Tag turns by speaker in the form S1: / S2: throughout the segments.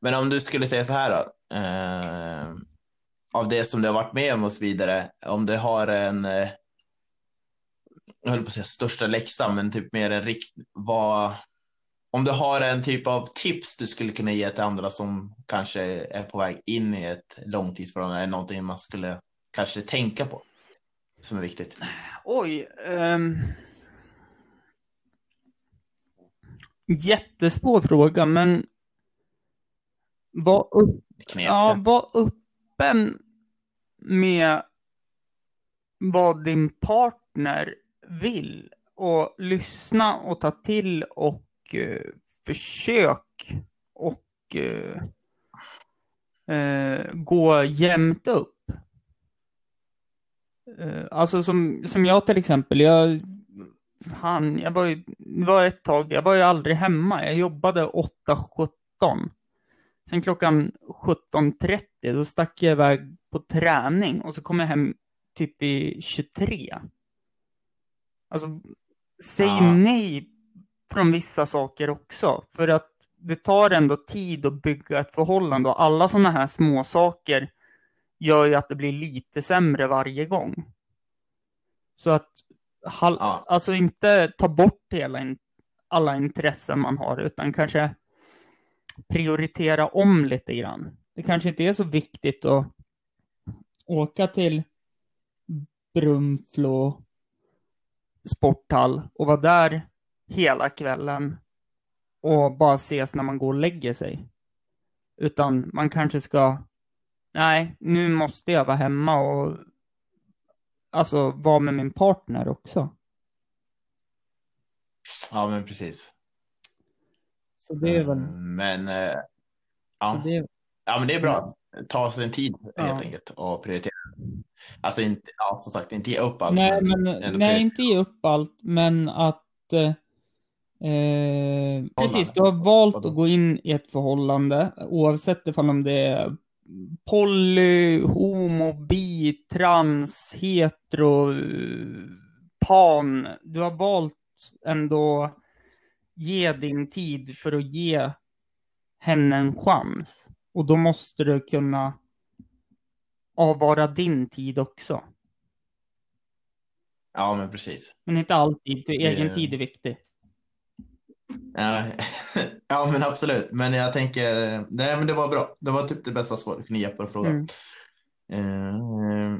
S1: Men om du skulle säga så här då. Eh, av det som du har varit med om och så vidare. Om du har en, eh, jag höll på att säga största läxan, men typ mer en rikt, vad, om du har en typ av tips du skulle kunna ge till andra som kanske är på väg in i ett långtidsförhållande, är någonting man skulle kanske tänka på som är viktigt?
S2: Oj. Um... Jättesvår fråga, men var, upp... ja, var öppen med vad din partner vill och lyssna och ta till och uh, försök och uh, uh, gå jämnt upp. alltså som, som jag till exempel, jag fan, jag var ju, det var ett tag, jag var ju aldrig hemma. Jag jobbade 8-17. Sen klockan 17.30, då stack jag iväg på träning och så kom jag hem typ vid 23. Alltså, säg ja. nej från vissa saker också. För att det tar ändå tid att bygga ett förhållande och alla sådana här små saker gör ju att det blir lite sämre varje gång. Så att Hal ja. Alltså inte ta bort hela in alla intressen man har, utan kanske prioritera om lite grann. Det kanske inte är så viktigt att åka till Brunflo sporthall och vara där hela kvällen och bara ses när man går och lägger sig. Utan man kanske ska, nej, nu måste jag vara hemma och alltså vara med min partner också.
S1: Ja, men precis.
S2: Så det är väl...
S1: Mm, men, äh, ja. Det är... ja, men det är bra att ta sig en tid ja. helt enkelt och prioritera. Alltså inte, ja, som sagt, inte ge upp allt.
S2: Nej, men, men nej inte ge upp allt, men att eh, precis, du har valt att gå in i ett förhållande oavsett ifall det är poly, homo, bi, trans, hetero, pan. Du har valt ändå ge din tid för att ge henne en chans. Och då måste du kunna avvara din tid också.
S1: Ja, men precis.
S2: Men inte alltid, för egen tid är viktig.
S1: Ja, ja, men absolut. Men jag tänker, nej, men det var bra. Det var typ det bästa svaret du kunde ge på frågan. Mm. Uh,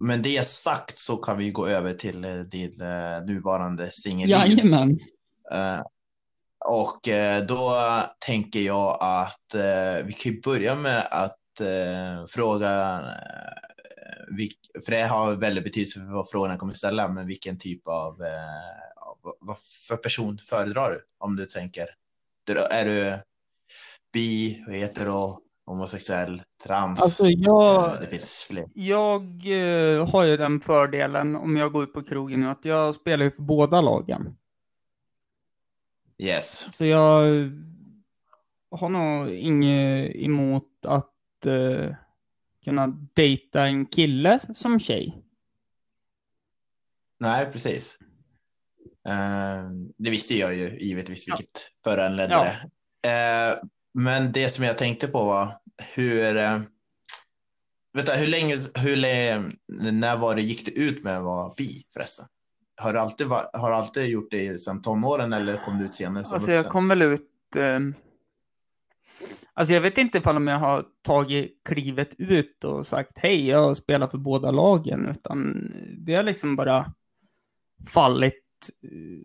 S1: men det sagt så kan vi gå över till uh, din uh, nuvarande singelliv.
S2: Jajamän.
S1: Uh, och då tänker jag att vi kan börja med att fråga, för det har väldigt betydelse för vad frågan kommer ställa, men vilken typ av vad för person föredrar du? Om du tänker, är du bi, hetero, homosexuell, trans?
S2: Alltså jag,
S1: eh, det finns fler.
S2: Jag eh, har ju den fördelen om jag går ut på krogen att jag spelar ju för båda lagen.
S1: Yes.
S2: Så jag har nog inget emot att uh, kunna dejta en kille som tjej.
S1: Nej, precis. Uh, det visste jag ju givetvis vilket ja. föranledde ja. det. Uh, men det som jag tänkte på var hur, uh, vänta, hur länge, hur länge, när var det gick det ut med att vara bi förresten? Har du alltid, har alltid gjort det sedan tonåren eller kom du ut senare
S2: som Alltså vuxen? jag kom väl ut, ehm, alltså jag vet inte om jag har tagit klivet ut och sagt hej, jag spelar för båda lagen, utan det har liksom bara fallit Eh,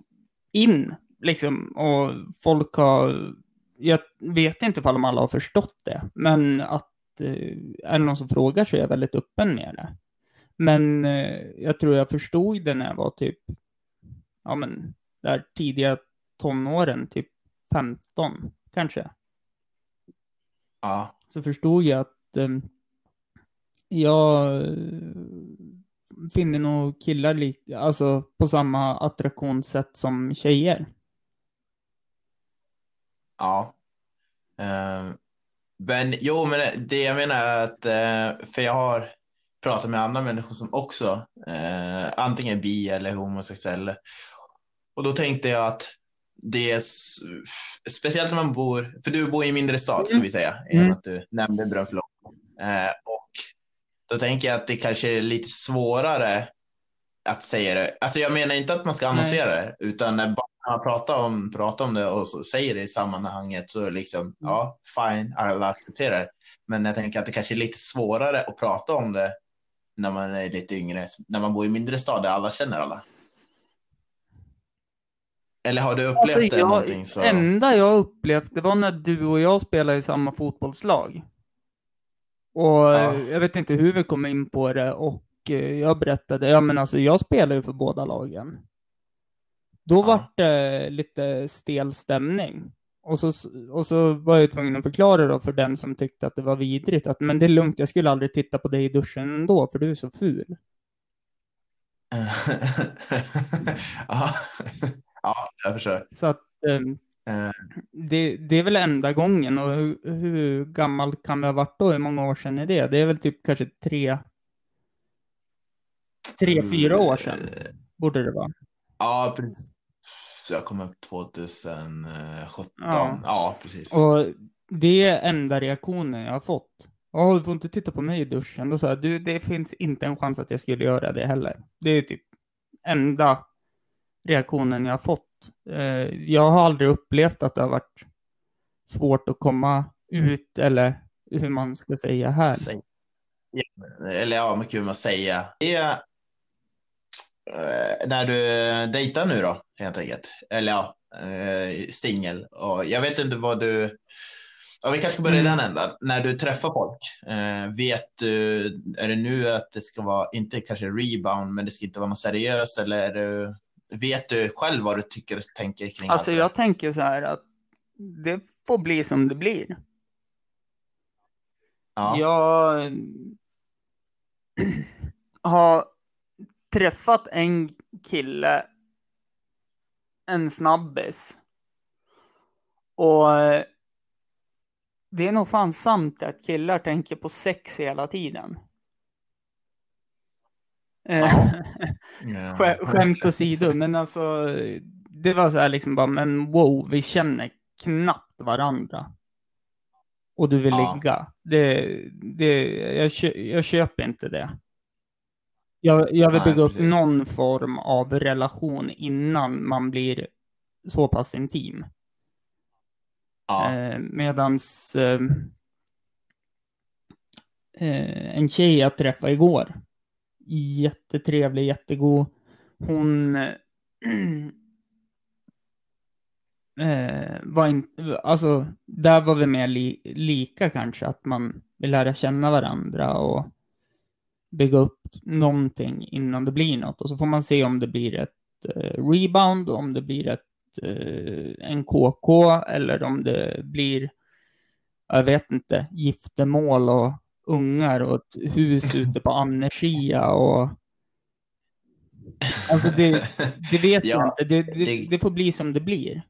S2: in, liksom. Och folk har, jag vet inte ifall alla har förstått det, men att eh, är det någon som frågar så är jag väldigt öppen med det. Men eh, jag tror jag förstod det när jag var typ, ja men, där tidiga tonåren, typ 15 kanske.
S1: Ja.
S2: Så förstod jag att eh, jag finner nog killar li alltså på samma attraktionssätt som tjejer.
S1: Ja. Uh, men jo, men det jag menar är att, uh, för jag har pratat med andra människor som också uh, antingen är bi eller homosexuella. Och då tänkte jag att det är speciellt när man bor, för du bor i en mindre stad ska
S2: Mm.
S1: vi säga,
S2: Mm.
S1: att du nämnde Brunflo. Eh, och då tänker jag att det kanske är lite svårare att säga det. Alltså jag menar inte att man ska annonsera det, utan när man pratar om, pratar om det och så säger det i sammanhanget så är det liksom, ja, fine, alla accepterar det. Men jag tänker att det kanske är lite svårare att prata om det när man är lite yngre, när man bor i mindre stad där alla känner alla. Eller har du upplevt
S2: Alltså,
S1: det
S2: jag,
S1: någonting så?
S2: enda jag upplevt, det var när du och jag spelade i samma fotbollslag. Och
S1: Ja.
S2: jag vet inte hur vi kom in på det och eh, jag berättade, ja men alltså jag spelar ju för båda lagen. Då
S1: Ja.
S2: var det lite stel stämning. Och så, och så var jag tvungen att förklara då för den som tyckte att det var vidrigt att men det är lugnt, jag skulle aldrig titta på dig i duschen ändå för du är så ful.
S1: ja. ja, jag förstår.
S2: Så att
S1: Eh,
S2: det, det är väl enda gången och hur, hur gammal kan det ha varit då? Hur många år sedan är det? Det är väl typ kanske tre, tre, fyra år sedan borde det vara.
S1: Ja, precis. Jag kom upp 2017.
S2: Ja.
S1: Ja, precis.
S2: Och det är enda reaktionen jag har fått. Ja, du får inte titta på mig i duschen. Då sa jag, du, det finns inte en chans att jag skulle göra det heller. Det är typ enda reaktionen jag har fått. Eh, Jag har aldrig upplevt att det har varit svårt att komma ut eller hur man ska säga här.
S1: Säg. Eller ja, mycket hur man säger. Det när du dejtar nu då, helt enkelt. Eller ja, eh, singel. Och jag vet inte vad du... Ja, vi kanske ska börja i
S2: Mm.
S1: den ändan. När du träffar folk, eh, vet du, är det nu att det ska vara, inte kanske rebound, men det ska inte vara något seriöst, eller det, vet du själv vad du tycker och tänker kring
S2: Alltså
S1: allt det
S2: jag tänker så här att det får bli som det blir.
S1: Ja.
S2: Jag har träffat en kille, en snabbis. Och eh, det är nog fan sant att killar tänker på sex hela tiden. Eh,
S1: Ja.
S2: Skä- Skämt åsido, men alltså det var så här liksom bara, men wow, vi känner knappt varandra. Och du vill
S1: Ja.
S2: ligga. Det, det, jag, jag köper inte det. Jag, jag vill
S1: Nej,
S2: bygga upp
S1: precis.
S2: någon form av relation innan man blir så pass intim.
S1: Ja.
S2: Eh, medans eh, eh, en tjej jag träffade igår, jättetrevlig, jättegod. Hon eh, var inte, alltså där var vi mer li, lika kanske, att man vill lära känna varandra och bygga upp någonting innan det blir något. Och så får man se om det blir ett eh, rebound, om det blir ett eh, en KK eller om det blir, jag vet inte, giftermål och ungar och ett hus ute på Annerskia och Alltså det, det vet jag
S1: Ja,
S2: inte. Det, det,
S1: det-
S2: det får bli som det blir.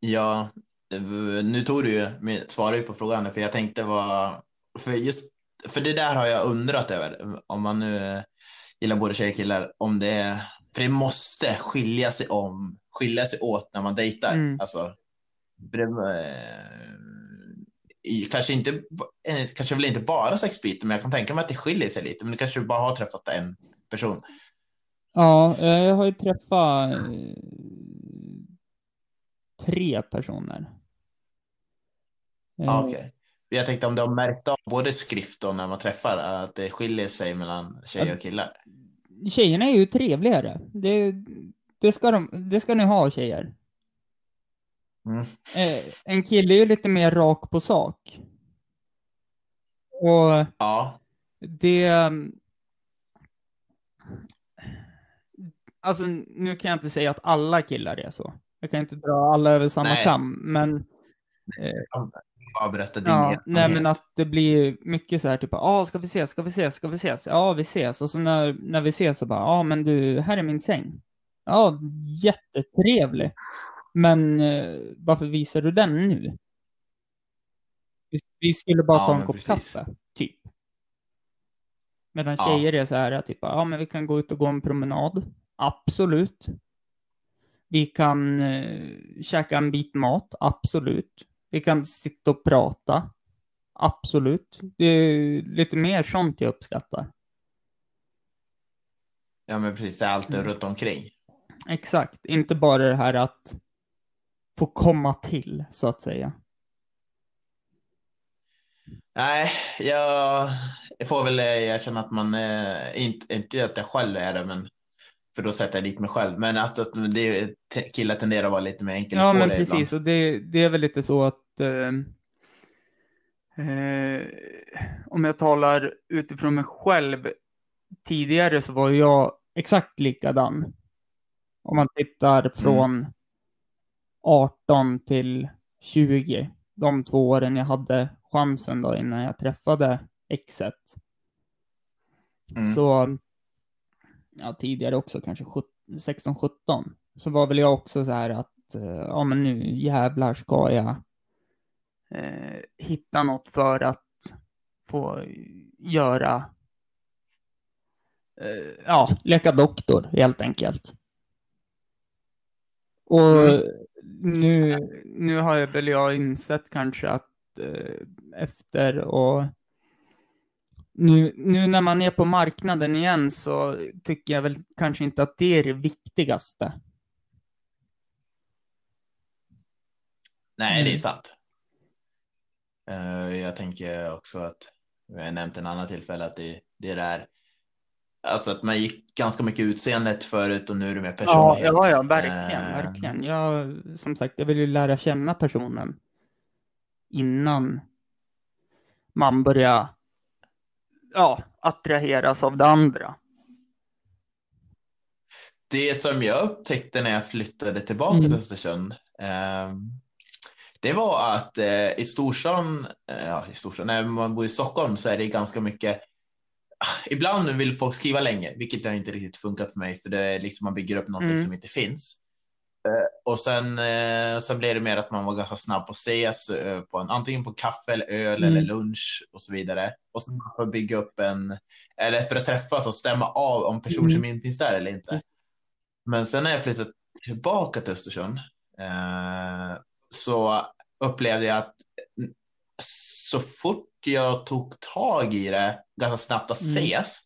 S1: Ja, eh, nu tog du ju, svarade ju på frågan, för jag tänkte vad, för just, för det där har jag undrat över, om man nu eh, gillar både tjejer och killar, om det är, för det måste skilja sig om, skilja sig åt när man dejtar,
S2: Mm.
S1: alltså, det, eh, kanske inte, eh, kanske väl inte bara sexbiten, men jag kan tänka mig att det skiljer sig lite, men du kanske bara har träffat en person.
S2: Ja, eh, jag har ju träffat tre personer.
S1: Ja,
S2: Eh,
S1: okej. Jag tänkte om du har märkt av både skrift och när man träffar, att det skiljer sig mellan tjejer och killar.
S2: Tjejerna är ju trevligare. Det, det, ska, de, det ska ni ha, tjejer.
S1: Mm.
S2: Eh, en kille är ju lite mer rak på sak. Och
S1: Ja,
S2: det... um, Alltså, nu kan jag inte säga att alla killar är så. Jag kan inte dra alla över samma kam, men...
S1: bara berätta din
S2: Ja, nej men att det blir mycket så här typ, ja ska vi ses, ska vi ses, ska vi ses? Ja, vi ses. Och så när, när vi ses så bara, ja men du, här är min säng. Ja, jättetrevlig. Men eh, varför visar du den nu? Vi, vi skulle bara
S1: Ja,
S2: ta en kopp
S1: precis.
S2: kaffe, typ. Medan
S1: Ja.
S2: tjejer är så här, typ, ja men vi kan gå ut och gå en promenad. Absolut. Vi kan eh, käka en bit mat, absolut. Vi kan sitta och prata, absolut. Det är lite mer sånt jag uppskattar.
S1: Ja, men precis. Det är allt
S2: Mm.
S1: runt omkring.
S2: Exakt, inte bara det här att få komma till, så att säga.
S1: Nej, jag, jag får väl eh, erkänna att man, eh, inte, inte att jag själv är det, men för då sätter jag dit mig själv. Men alltså att det, killar tenderar att vara lite mer
S2: Ja,
S1: enkelspåriga
S2: men
S1: ibland.
S2: precis. Och det, det är väl lite så att eh, eh, om jag talar utifrån mig själv, tidigare så var jag exakt likadan. Om man tittar från 18 till 20, de två åren jag hade chansen då innan jag träffade exet.
S1: Mm.
S2: Så, ja tidigare också kanske 16-17, så var väl jag också så här att, eh, ja men nu jävlar ska jag eh, hitta något för att få göra, eh, ja, leka doktor helt enkelt. Och
S1: Mm.
S2: nu, nu har jag väl jag insett kanske att eh, efter och nu, nu när man är på marknaden igen så tycker jag väl kanske inte att det är det viktigaste.
S1: Nej, det är
S2: Mm.
S1: sant. Eh, jag tänker också att, jag har nämnt en annan tillfälle, att det, det är där, alltså att man gick ganska mycket utseendet förut och nu är det mer
S2: Ja,
S1: personlighet.
S2: ja, ja, verkligen,
S1: Eh,
S2: verkligen. Jag, som sagt, jag vill ju lära känna personen innan man börjar, ja, attraheras av det andra.
S1: Det som jag upptäckte när jag flyttade tillbaka
S2: Mm.
S1: till Östersund, eh, det var att eh, i storstan, eh, ja i storstan, när man bor i Stockholm så är det ganska mycket, ah, ibland vill folk skriva länge, vilket har inte riktigt funkat för mig, för det är liksom man bygger upp någonting
S2: Mm.
S1: som inte finns. Eh, och sen, eh, sen blev det mer att man var ganska snabb på att ses, eh, på en, antingen på kaffe eller öl
S2: Mm.
S1: eller lunch och så vidare. Och så för att bygga upp en, eller för att träffas och stämma av om personer
S2: Mm.
S1: som inte finns där eller inte. Men sen när jag flyttade tillbaka till Östersund eh, så upplevde jag att så fort jag tog tag i det ganska snabbt att
S2: Mm.
S1: ses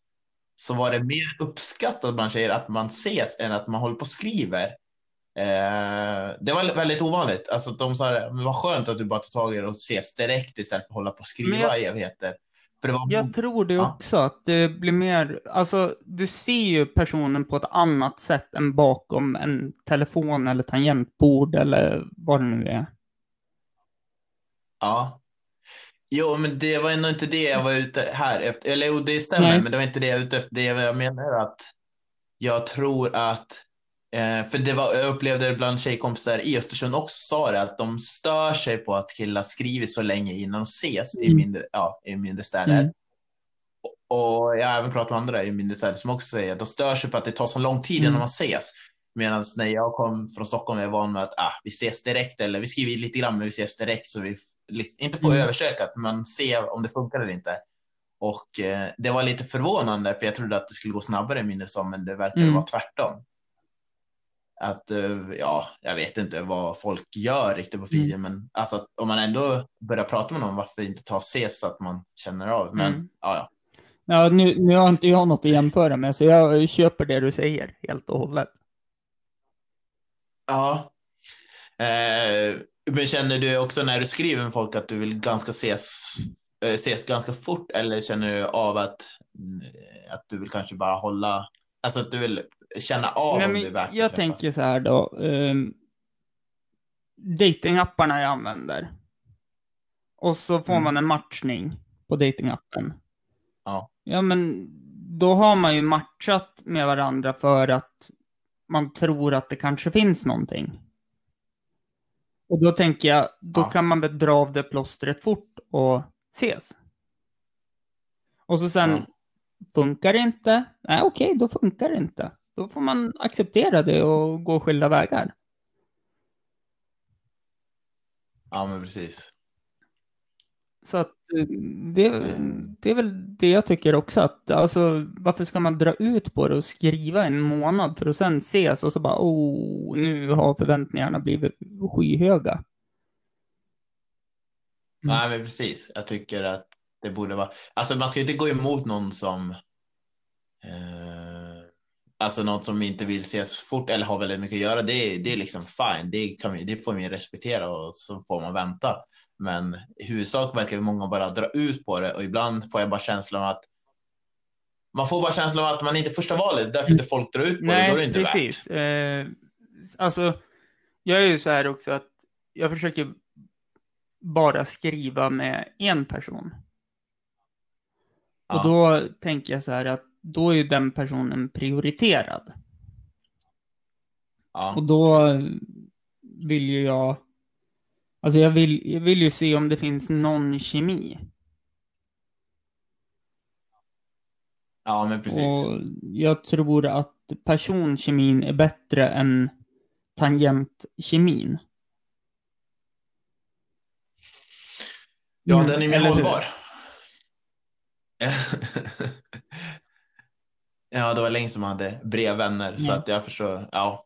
S1: så var det mer uppskattat bland tjejer att man ses än att man håller på och skriver. Eh, det var väldigt ovanligt. Alltså att de sa det, men vad skönt att du bara tar tag i det och ses direkt istället för att hålla på och skriva
S2: jag-
S1: i evigheter. Var
S2: Jag tror det
S1: Ja.
S2: också, att det blir mer, alltså du ser ju personen på ett annat sätt än bakom en telefon eller tangentbord eller vad det nu är.
S1: Ja. Jo, men det var ändå inte det jag var ute här efter. Eller jo, det stämmer,
S2: Nej.
S1: men det var inte det jag var ute efter. Det jag menar är att jag tror att, eh, för det var, jag upplevde det bland tjejkompisar i Östersund också, sa det, att de stör sig på att killar skriver så länge innan de ses i
S2: Mm.
S1: mindre, ja, i mindre städer.
S2: Mm.
S1: Och jag har även pratat med andra i mindre städer som också säger att de stör sig på att det tar så lång tid
S2: Mm.
S1: innan man ses. Medan när jag kom från Stockholm var jag van med att ah, vi ses direkt eller vi skriver lite grann men vi ses direkt så vi inte får
S2: Mm.
S1: översökat men ser om det funkar eller inte. Och eh, det var lite förvånande för jag trodde att det skulle gå snabbare i mindre som men det verkade
S2: Mm.
S1: vara tvärtom. Att, eh, ja, jag vet inte vad folk gör riktigt på fritiden men alltså att om man ändå börjar prata med någon varför inte ta ses så att man känner av. Men
S2: Mm.
S1: ja, ja.
S2: Ja, nu, nu har inte jag något att jämföra med, så jag köper det du säger helt och hållet.
S1: Ja. Eh, men känner du också när du skriver med folk att du vill ganska ses, eh, ses ganska fort eller känner du av att, mm, att du vill kanske bara hålla, alltså att du vill känna av
S2: Nej,
S1: om det är värt
S2: jag tänker så här då. Um, datingapparna jag använder. Och så får
S1: Mm.
S2: man en matchning på datingappen.
S1: Ja.
S2: Ja, men då har man ju matchat med varandra för att man tror att det kanske finns någonting. Och då tänker jag, då
S1: Ja.
S2: kan man väl dra av det plåstret fort och ses. Och så sen,
S1: Ja.
S2: funkar det inte? Nej, okej, då funkar det inte. Då får man acceptera det och gå skilda vägar.
S1: Ja, men precis.
S2: Så att eh, det, det är väl det jag tycker också att, alltså varför ska man dra ut på det och skriva en månad för att sen ses och så bara, oh, nu har förväntningarna blivit skyhöga. Mm.
S1: Nej, men precis. Jag tycker att det borde vara, alltså man ska ju inte gå emot någon som eh, Alltså något som inte vill ses fort eller har väldigt mycket att göra, det, det är liksom fine. Det, kan vi, det får vi respektera och så får man vänta. Men i huvudsak verkar många bara dra ut på det och ibland får jag bara känslan av att man får bara känslan av att man inte är första valet, därför inte folk drar ut på
S2: Nej,
S1: det, då är det inte
S2: precis.
S1: värt.
S2: Eh, alltså, jag är ju så här också att jag försöker bara skriva med en person.
S1: Ja.
S2: Och då tänker jag så här att då är ju den personen prioriterad.
S1: Ja.
S2: Och då vill ju jag... Alltså jag vill, jag vill ju se om det finns någon kemi.
S1: ja, men precis.
S2: Och jag tror att personkemin är bättre än tangentkemin.
S1: Ja,
S2: Mm,
S1: den är mer hållbar. ja, det var länge som man hade brevvänner, så
S2: Ja.
S1: att jag förstår. Ja.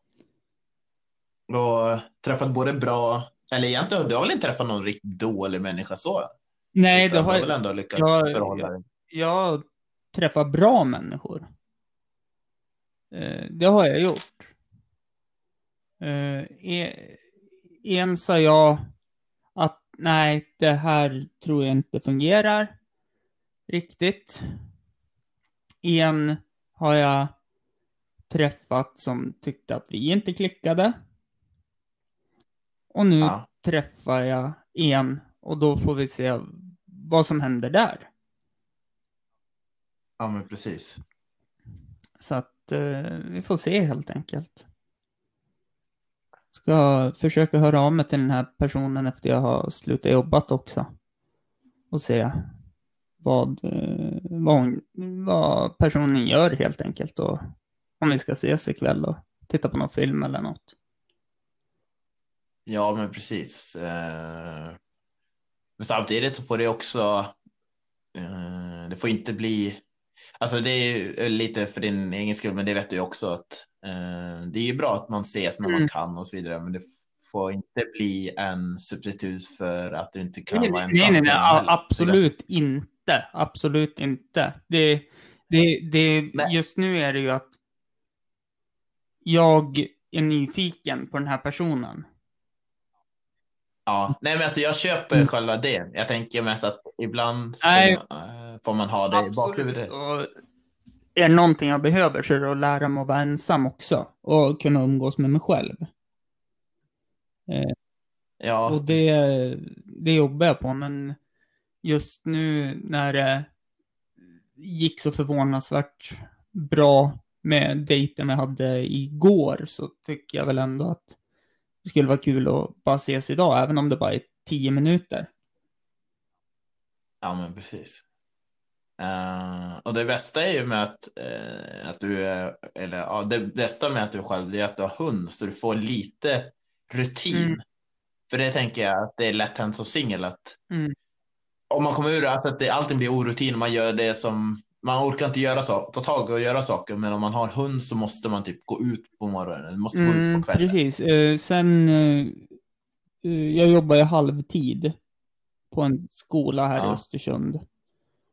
S1: Och träffat både bra, eller egentligen, du har väl inte träffat någon riktigt dålig människa så?
S2: Nej,
S1: Utan
S2: det har
S1: har väl
S2: jag...
S1: ändå lyckats
S2: Ja,
S1: förhålla dig?
S2: Jag träffar bra människor. Eh, det har jag gjort. Eh, e- en sa jag att nej, det här tror jag inte fungerar riktigt. En har jag träffat som tyckte att vi inte klickade. Och nu
S1: Ja.
S2: träffar jag en och då får vi se vad som händer där.
S1: Ja, men precis.
S2: Så att eh, vi får se helt enkelt. Ska försöka höra av mig till den här personen efter jag har slutat jobbat också. Och se vad, eh, vad, hon, vad personen gör helt enkelt. Och om vi ska ses ikväll och titta på någon film eller något.
S1: Ja, men precis. Eh, Men samtidigt så får det också, eh, det får inte bli, alltså det är lite för din egen skull, men det vet du ju också att eh, det är ju bra att man ses när man
S2: Mm.
S1: kan och så vidare, men det får inte bli en substitut för att du inte kan
S2: Nej,
S1: vara
S2: nej,
S1: ensam.
S2: nej, nej,
S1: heller.
S2: absolut inte. Absolut inte. Det, det, det,
S1: Nej.
S2: just nu är det ju att jag är nyfiken på den här personen.
S1: Ja, nej men alltså jag köper
S2: Mm.
S1: själva det. Jag tänker mest att ibland man, eh, får man ha det i
S2: Absolut.
S1: bakhuvudet.
S2: Och är det någonting jag behöver så är det att lära mig att vara ensam också. Och kunna umgås med mig själv.
S1: Ja,
S2: Och det, det jobbar jag på, men just nu när det gick så förvånansvärt bra med dejten vi hade igår så tycker jag väl ändå att det skulle vara kul att bara ses idag, även om det bara är tio minuter.
S1: Ja, men precis. Eh, och det bästa är ju med att, eh, att du är, eller ja, det bästa med att du själv är att du har hund, så du får lite rutin.
S2: Mm.
S1: För det tänker jag att det är lätt hänt som singel att
S2: Mm.
S1: Om man kommer ur det, alltså att det, allting blir orutin, man gör det som, man orkar inte göra så, ta tag och göra saker, men om man har hund så måste man typ gå ut på morgonen, måste gå ut
S2: Mm,
S1: på kvällen.
S2: precis. Eh, sen, eh, jag jobbar ju halvtid på en skola här i
S1: Ja.
S2: Östersund.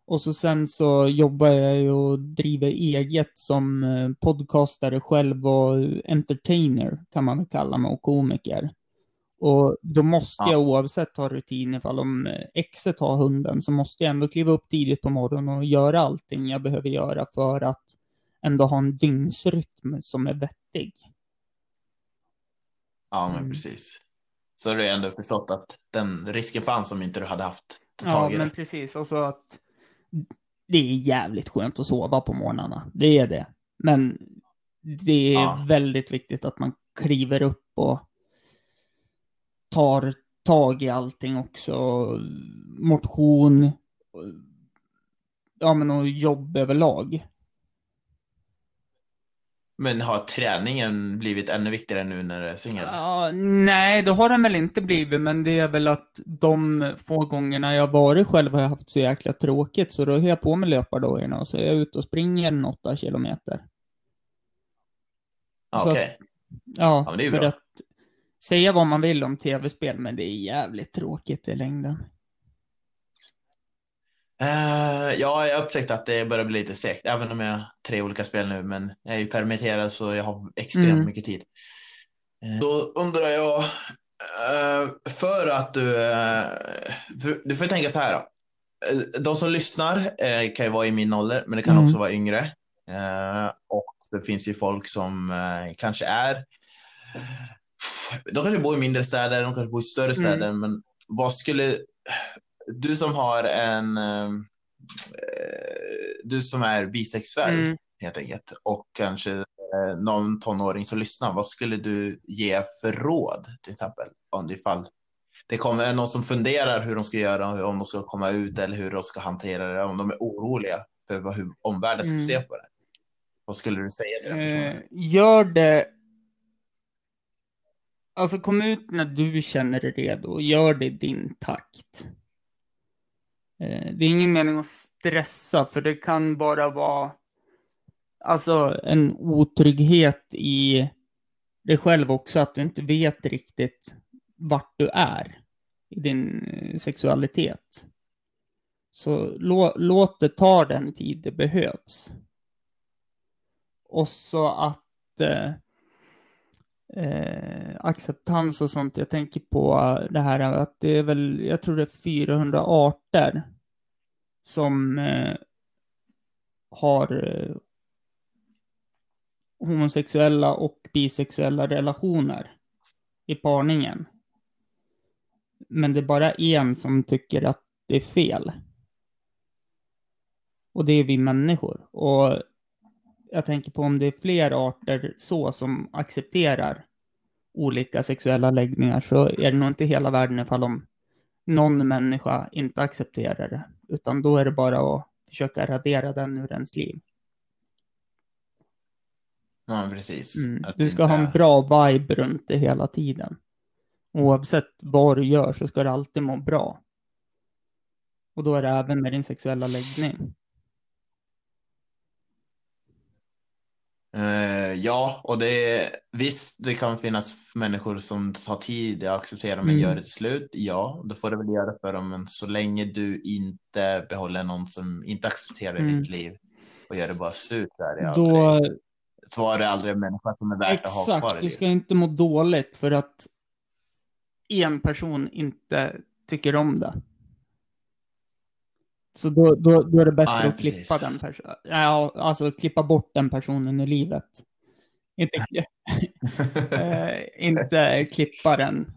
S2: Och så sen så jobbar jag ju och driver eget som podcastare själv och entertainer kan man väl kalla mig och komiker. Och då måste
S1: Ja.
S2: jag oavsett ha rutin ifall om eh, exet har hunden så måste jag ändå kliva upp tidigt på morgonen och göra allting jag behöver göra för att ändå ha en dygnsrytm som är vettig.
S1: Ja, men
S2: Mm.
S1: precis. Så har du ändå förstått att den risken fanns om inte du hade haft ta
S2: Ja,
S1: tag i
S2: men
S1: det.
S2: precis. Och så att det är jävligt skönt att sova på morgnarna. Det är det. Men det är
S1: Ja.
S2: väldigt viktigt att man kliver upp och tar tag i allting också. Motion, ja men och jobb överlag.
S1: Men har träningen blivit ännu viktigare nu när du är singel?
S2: Ja, nej, det har den väl inte blivit, men det är väl att de få gångerna jag varit själv har jag haft så jäkla tråkigt, så då har jag på mig löpardojorna och så är jag ute och springer en åtta kilometer.
S1: Okej. Okay.
S2: Ja,
S1: ja men det är
S2: för
S1: bra.
S2: att säga vad man vill om tv-spel, men det är jävligt tråkigt i längden.
S1: Uh, ja, jag har upptäckt att det börjar bli lite segt, även om jag har tre olika spel nu, men jag är ju permitterad så jag har extremt
S2: Mm.
S1: mycket tid. Uh, då undrar jag, uh, för att du, för, du får tänka så här då. De som lyssnar kan ju vara i min ålder, men det kan
S2: Mm.
S1: också vara yngre. och det finns ju folk som kanske är, de kanske bor i mindre städer, de kanske bor i större städer, men vad skulle du som har en, eh, du som är bisexuell
S2: Mm.
S1: helt enkelt och kanske eh, någon tonåring som lyssnar, vad skulle du ge för råd till exempel? Om det ifall det kommer någon som funderar hur de ska göra, om de ska komma ut eller hur de ska hantera det, om de är oroliga för vad, hur omvärlden ska
S2: Mm.
S1: se på det. Vad skulle du säga till den personen?
S2: Eh, gör det... Alltså kom ut när du känner dig redo och gör det i din takt. Eh, det är ingen mening att stressa, för det kan bara vara alltså en otrygghet i dig själv också, att du inte vet riktigt vart du är i din eh, sexualitet. Så lå, låt det ta den tid det behövs. Och så att eh, eh, acceptans och sånt. Jag tänker på det här att det är väl, jag tror det är 400 arter som eh, har eh, homosexuella och bisexuella relationer i parningen. Men det är bara en som tycker att det är fel. Och det är vi människor. Och jag tänker på om det är fler arter så som accepterar olika sexuella läggningar så är det nog inte hela världen ifall om någon människa inte accepterar det. Utan då är det bara att försöka radera den ur ens liv.
S1: Ja, precis.
S2: Mm. Du ska
S1: inte-
S2: ha en bra vibe runt det hela tiden. Oavsett vad du gör så ska du alltid må bra. Och då är det även med din sexuella läggning.
S1: Eh, ja, och det är, visst, det kan finnas människor som tar tid att acceptera men
S2: Mm.
S1: gör det till slut. Ja, då får det väl göra för dem, men så länge du inte behåller någon som inte accepterar
S2: Mm.
S1: ditt liv och gör det bara surt så är det
S2: Då,
S1: aldrig, så var det aldrig en människa som är värt att ha kvar
S2: exakt, du ska inte må dåligt för att en person inte tycker om det. Så då, då, då är det bättre
S1: Nej,
S2: att klippa
S1: precis.
S2: den personen. Ja, alltså klippa bort den personen i livet. Inte, eh, inte klippa den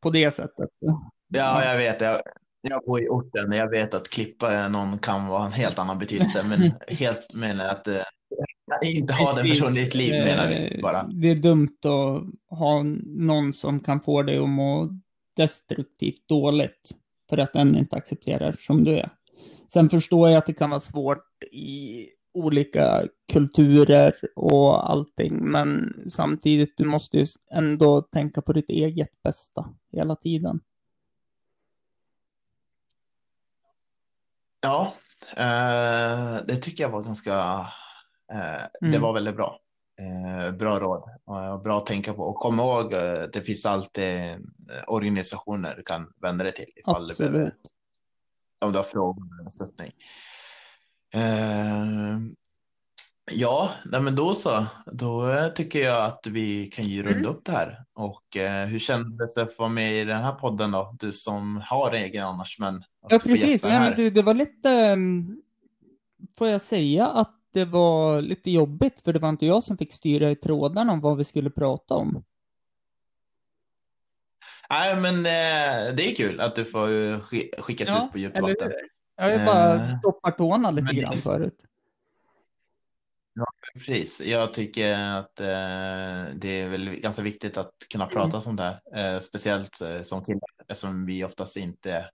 S2: på det sättet.
S1: Ja, jag vet. Jag, jag bor i orten. Jag vet att klippa någon kan vara en helt annan betydelse, men helt menar jag att eh, inte ha den personen i ditt liv menar vi
S2: Eh,
S1: bara.
S2: Det är dumt att ha någon som kan få dig att må destruktivt dåligt för att den inte accepterar som du är. Sen förstår jag att det kan vara svårt i olika kulturer och allting, men samtidigt, du måste ju ändå tänka på ditt eget bästa hela tiden.
S1: Ja, eh, det tycker jag var ganska, eh, det
S2: Mm.
S1: var väldigt bra. Eh, bra råd och bra att tänka på. Och kom ihåg, eh, det finns alltid eh, organisationer du kan vända dig till ifall du
S2: Absolut.
S1: om du har frågor eller stöttning. Ja, men då så. Då tycker jag att vi kan ju runda
S2: Mm.
S1: upp det här. Och eh, hur kändes det för mig i den här podden då? Du som har egen annars, men att
S2: Ja, precis. Nej, men du, det var lite... ehm, Får jag säga att det var lite jobbigt, för det var inte jag som fick styra i trådarna om vad vi skulle prata om.
S1: Nej, men eh, det är kul att du får eh, sk- skickas ut på djupt vatten.
S2: Jag bara
S1: Eh,
S2: doppat tårna lite
S1: men
S2: grann
S1: det-
S2: förut.
S1: Precis. Jag tycker att eh, det är väl ganska viktigt att kunna prata
S2: Mm.
S1: det här. Eh, speciellt eh, som killar, eftersom vi oftast inte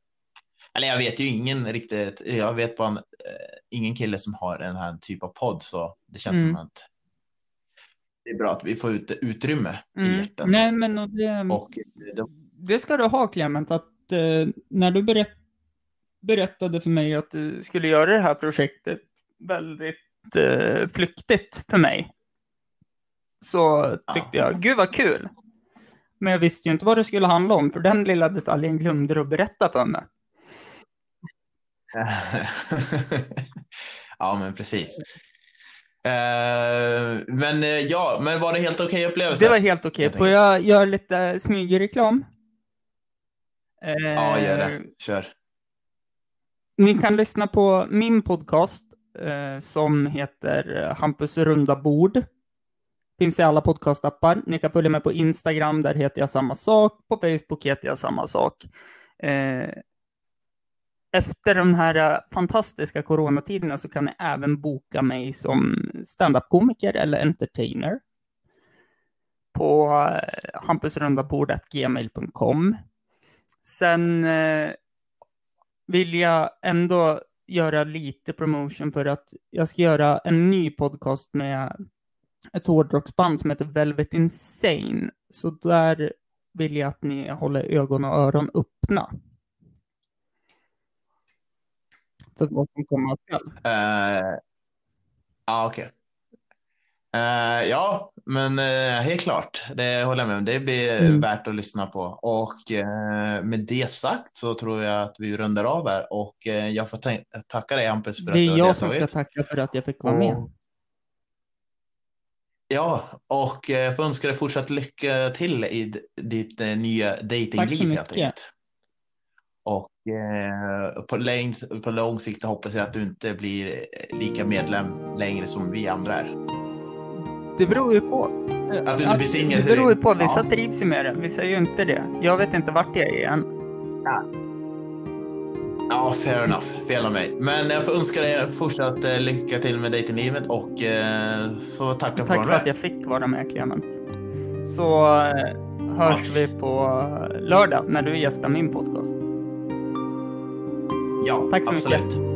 S1: Eller jag vet ju ingen riktigt. Jag vet bara en, eh, ingen kille som har den här typ av podd, så det känns
S2: Mm.
S1: som att det är bra att vi får ut utrymme i
S2: Mm.
S1: etern.
S2: Nej, men och det,
S1: Och det,
S2: det ska du ha, Clement, att eh, när du berätt, berättade för mig att du skulle göra det här projektet väldigt eh, flyktigt för mig, så tyckte jag, gud vad kul. Men jag visste ju inte vad det skulle handla om, för den lilla detaljen glömde du att berätta för mig.
S1: ja, men precis. Eh, men eh, ja, men var det helt okej upplevelse?
S2: Det var helt okej.
S1: Helt
S2: Får jag göra lite smygreklam? Eh,
S1: Ja, gör det. Kör.
S2: Ni kan lyssna på min podcast eh, som heter Hampus runda bord. Finns i alla podcastappar. Ni kan följa mig på Instagram, där heter jag samma sak. På Facebook heter jag samma sak. Efter de här äh, fantastiska coronatiderna så kan ni även boka mig som standup-komiker eller entertainer på äh, hampusrundabordet.gmail.com. hampusrundabord.gmail.com. Sen äh, vill jag ändå göra lite promotion för att jag ska göra en ny podcast med ett hårdrocksband som heter Velvet Insane. Så där vill jag att ni håller ögon och öron öppna. För vad som komma skall.
S1: Eh, ja, okej. Eh, ja, men eh, helt klart. Det håller jag med om. Det blir
S2: Mm.
S1: värt att lyssna på. Och eh, med det sagt så tror jag att vi rundar av här. Och jag får ta- tacka dig Hampus för
S2: Det
S1: att du
S2: är
S1: har
S2: jag som
S1: deltagit.
S2: ska tacka för att jag fick vara med.
S1: Ja, och eh, får önska dig fortsatt lycka till i ditt nya datingliv helt enkelt. Och eh, på, längs, på lång sikt hoppas jag att du inte blir eh, lika medlem längre som vi andra är.
S2: Det beror ju på.
S1: Att du inte blir singel,
S2: Det beror ju på. Vissa
S1: Ja.
S2: trivs ju med det. Vissa ju inte det. Jag vet inte vart jag är än.
S1: Ja, fair enough. Fel av mig. Men jag får önska dig fortsatt eh, lycka till med datinglivet och eh, så tacka för att
S2: Tack
S1: vara
S2: för att jag fick vara med, Clement. Så eh, hörs vi på lördag när du gästar min podcast.
S1: Ja,
S2: Tack så mycket.
S1: absolut.